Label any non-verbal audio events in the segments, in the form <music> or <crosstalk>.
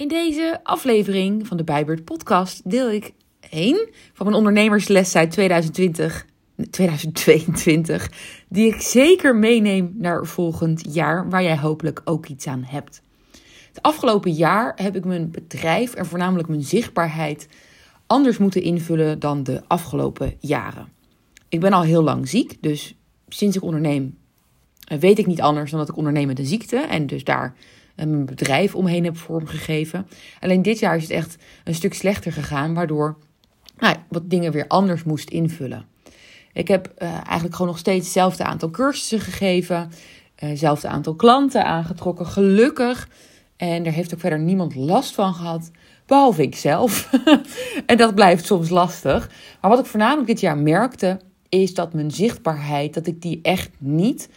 In deze aflevering van de Bijbert podcast deel ik één van mijn ondernemersles uit 2020, 2022, die ik zeker meeneem naar volgend jaar, waar jij hopelijk ook iets aan hebt. Het afgelopen jaar heb ik mijn bedrijf en voornamelijk mijn zichtbaarheid anders moeten invullen dan de afgelopen jaren. Ik ben al heel lang ziek, dus sinds ik onderneem eh, weet ik niet anders dan dat ik onderneem met een ziekte en dus daar eh, mijn bedrijf omheen heb vormgegeven. Alleen dit jaar is het echt een stuk slechter gegaan, waardoor nou, wat dingen weer anders moest invullen. Ik heb uh, eigenlijk gewoon nog steeds hetzelfde aantal cursussen gegeven, hetzelfde aantal klanten aangetrokken, gelukkig. En er heeft ook verder niemand last van gehad, behalve ik zelf. <laughs> en dat blijft soms lastig. Maar wat ik voornamelijk dit jaar merkte, is dat mijn zichtbaarheid, dat ik die echt niet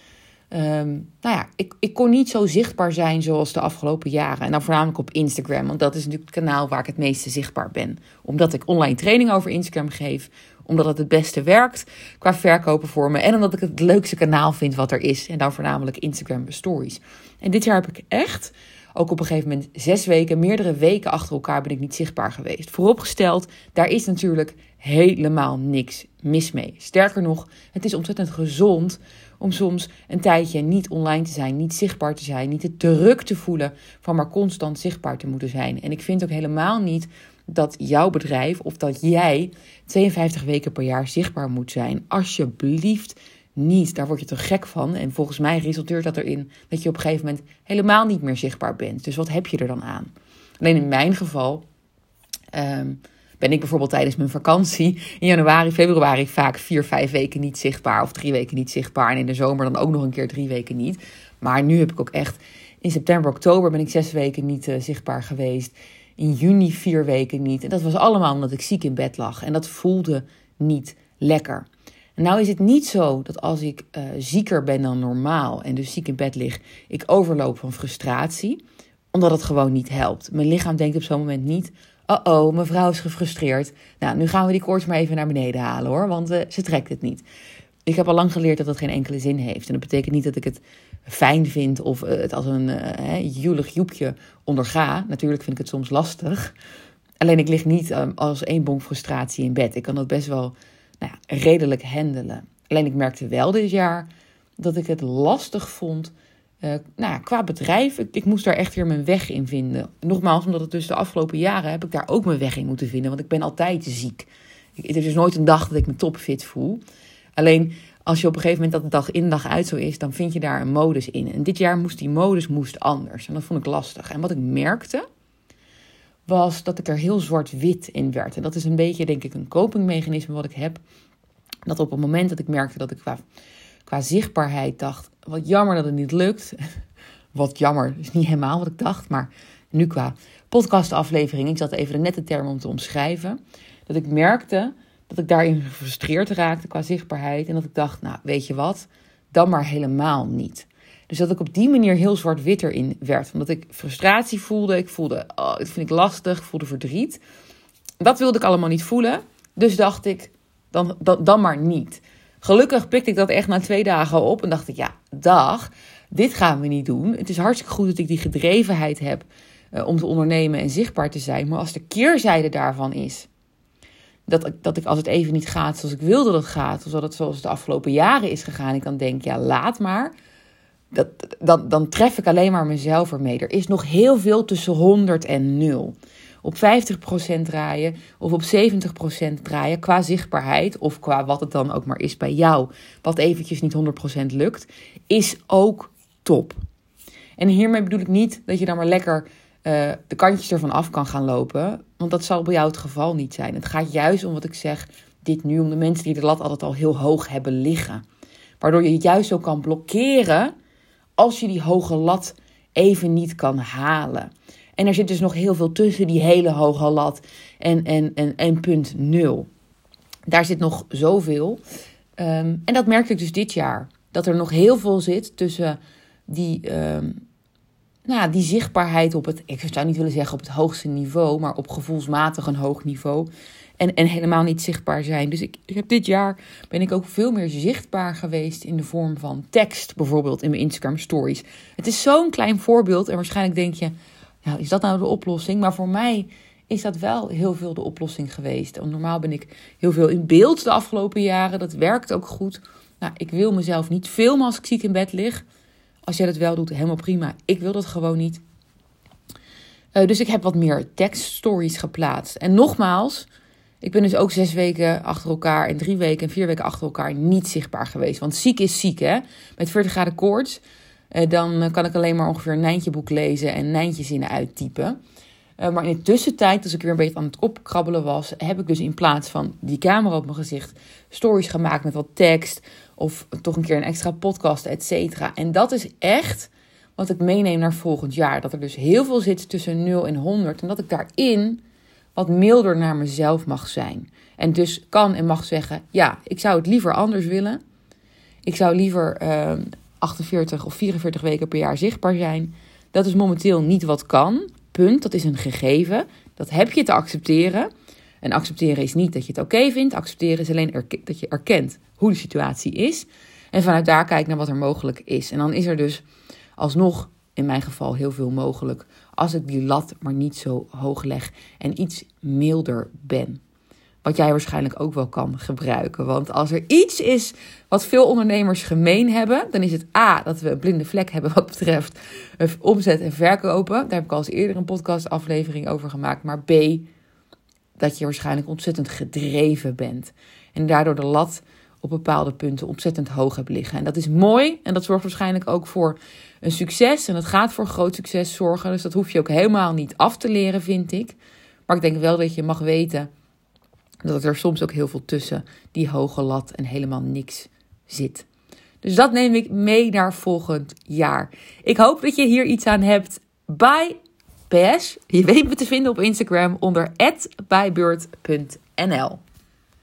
Um, nou ja, ik, ik kon niet zo zichtbaar zijn zoals de afgelopen jaren. En dan voornamelijk op Instagram, want dat is natuurlijk het kanaal waar ik het meeste zichtbaar ben. Omdat ik online training over Instagram geef, omdat het het beste werkt qua verkopen voor me. En omdat ik het leukste kanaal vind wat er is. En dan voornamelijk Instagram Stories. En dit jaar heb ik echt, ook op een gegeven moment zes weken, meerdere weken achter elkaar ben ik niet zichtbaar geweest. Vooropgesteld, daar is natuurlijk helemaal niks mis mee. Sterker nog, het is ontzettend gezond om soms een tijdje niet online te zijn, niet zichtbaar te zijn, niet te druk te voelen van maar constant zichtbaar te moeten zijn. En ik vind ook helemaal niet dat jouw bedrijf of dat jij 52 weken per jaar zichtbaar moet zijn. Alsjeblieft niet. Daar word je te gek van. En volgens mij resulteert dat erin dat je op een gegeven moment helemaal niet meer zichtbaar bent. Dus wat heb je er dan aan? Alleen in mijn geval. Ehm, ben ik bijvoorbeeld tijdens mijn vakantie in januari, februari vaak vier, vijf weken niet zichtbaar. Of drie weken niet zichtbaar. En in de zomer dan ook nog een keer drie weken niet. Maar nu heb ik ook echt in september, oktober ben ik zes weken niet uh, zichtbaar geweest. In juni vier weken niet. En dat was allemaal omdat ik ziek in bed lag. En dat voelde niet lekker. Nou is het niet zo dat als ik uh, zieker ben dan normaal en dus ziek in bed lig, ik overloop van frustratie. Omdat het gewoon niet helpt. Mijn lichaam denkt op zo'n moment niet: oh, mevrouw is gefrustreerd. Nou, nu gaan we die koorts maar even naar beneden halen hoor, want uh, ze trekt het niet. Ik heb al lang geleerd dat dat geen enkele zin heeft. En dat betekent niet dat ik het fijn vind of uh, het als een uh, joepje onderga. Natuurlijk vind ik het soms lastig. Alleen ik lig niet um, als één bonk frustratie in bed. Ik kan dat best wel nou ja, redelijk handelen. Alleen ik merkte wel dit jaar dat ik het lastig vond uh, nou qua bedrijf, ik, moest daar echt weer mijn weg in vinden. Nogmaals, omdat het dus de afgelopen jaren heb ik daar ook mijn weg in moeten vinden. Want ik ben altijd ziek. Er is nooit een dag dat ik me topfit voel. Alleen als je op een gegeven moment dat dag in dag uit zo is, dan vind je daar een modus in. En dit jaar moest die modus moest anders. En dat vond ik lastig. En wat ik merkte, was dat ik er heel zwart-wit in werd. En dat is een beetje, denk ik, een copingmechanisme wat ik heb. Dat op het moment dat ik merkte dat ik qua qua zichtbaarheid dacht, wat jammer dat het niet lukt. <laughs> Wat jammer, is niet helemaal wat ik dacht, maar nu qua podcastaflevering, ik zat even de nette term om te omschrijven, dat ik merkte dat ik daarin gefrustreerd raakte qua zichtbaarheid en dat ik dacht, nou weet je wat, dan maar helemaal niet. Dus dat ik op die manier heel zwart-wit erin werd. Omdat ik frustratie voelde. Ik voelde, oh, dat vind ik lastig. Voelde verdriet. Dat wilde ik allemaal niet voelen. Dus dacht ik, dan, dan, dan maar niet. Gelukkig pikte ik dat echt na twee dagen op en dacht ik, ja, dag, dit gaan we niet doen. Het is hartstikke goed dat ik die gedrevenheid heb uh, om te ondernemen en zichtbaar te zijn. Maar als de keerzijde daarvan is, dat, dat ik als het even niet gaat zoals ik wilde dat het gaat, of dat het zoals het de afgelopen jaren is gegaan, ik dan denk, ja, laat maar. Dat, dan, dan tref ik alleen maar mezelf ermee. Er is nog heel veel tussen 100 en 0 op 50% draaien of op 70% draaien qua zichtbaarheid of qua wat het dan ook maar is bij jou, wat eventjes niet 100% lukt, is ook top. En hiermee bedoel ik niet dat je dan maar lekker uh, de kantjes ervan af kan gaan lopen, want dat zal bij jou het geval niet zijn. Het gaat juist om wat ik zeg, dit nu, om de mensen die de lat altijd al heel hoog hebben liggen. Waardoor je het juist zo kan blokkeren als je die hoge lat even niet kan halen. En er zit dus nog heel veel tussen die hele hoge lat en, en, en, en punt nul. Daar zit nog zoveel. Um, en dat merkte ik dus dit jaar. Dat er nog heel veel zit tussen die, um, nou, die zichtbaarheid op het, ik zou niet willen zeggen op het hoogste niveau, maar op gevoelsmatig een hoog niveau. En, en helemaal niet zichtbaar zijn. Dus ik, ik heb dit jaar ben ik ook veel meer zichtbaar geweest in de vorm van tekst, bijvoorbeeld in mijn Instagram stories. Het is zo'n klein voorbeeld en waarschijnlijk denk je, nou, is dat nou de oplossing? Maar voor mij is dat wel heel veel de oplossing geweest. Normaal ben ik heel veel in beeld de afgelopen jaren. Dat werkt ook goed. Nou, ik wil mezelf niet filmen als ik ziek in bed lig. Als jij dat wel doet, helemaal prima. Ik wil dat gewoon niet. Uh, dus ik heb wat meer tekststories geplaatst. En nogmaals, ik ben dus ook zes weken achter elkaar en drie weken en vier weken achter elkaar niet zichtbaar geweest. Want ziek is ziek, hè? Met 40 graden koorts, dan kan ik alleen maar ongeveer een Nijntje-boek lezen en Nijntje-zinnen uittypen. Uh, maar in de tussentijd, als ik weer een beetje aan het opkrabbelen was, heb ik dus in plaats van die camera op mijn gezicht stories gemaakt met wat tekst. Of toch een keer een extra podcast, et cetera. En dat is echt wat ik meeneem naar volgend jaar. Dat er dus heel veel zit tussen 0 en 100. En dat ik daarin wat milder naar mezelf mag zijn. En dus kan en mag zeggen: ja, ik zou het liever anders willen. Ik zou liever uh, 48 of 44 weken per jaar zichtbaar zijn. Dat is momenteel niet wat kan. Punt. Dat is een gegeven. Dat heb je te accepteren. En accepteren is niet dat je het oké vindt. Accepteren is alleen dat je erkent hoe de situatie is. En vanuit daar kijkt naar wat er mogelijk is. En dan is er dus alsnog in mijn geval heel veel mogelijk. Als ik die lat maar niet zo hoog leg en iets milder ben. Wat jij waarschijnlijk ook wel kan gebruiken. Want als er iets is wat veel ondernemers gemeen hebben, dan is het A dat we een blinde vlek hebben wat betreft omzet en verkopen. Daar heb ik al eens eerder een podcastaflevering over gemaakt. Maar B, dat je waarschijnlijk ontzettend gedreven bent. En daardoor de lat op bepaalde punten ontzettend hoog hebt liggen. En dat is mooi en dat zorgt waarschijnlijk ook voor een succes. En dat gaat voor groot succes zorgen. Dus dat hoef je ook helemaal niet af te leren, vind ik. Maar ik denk wel dat je mag weten dat er soms ook heel veel tussen die hoge lat en helemaal niks zit. Dus dat neem ik mee naar volgend jaar. Ik hoop dat je hier iets aan hebt. Bye. PS, je weet me te vinden op Instagram onder @bybeurt.nl.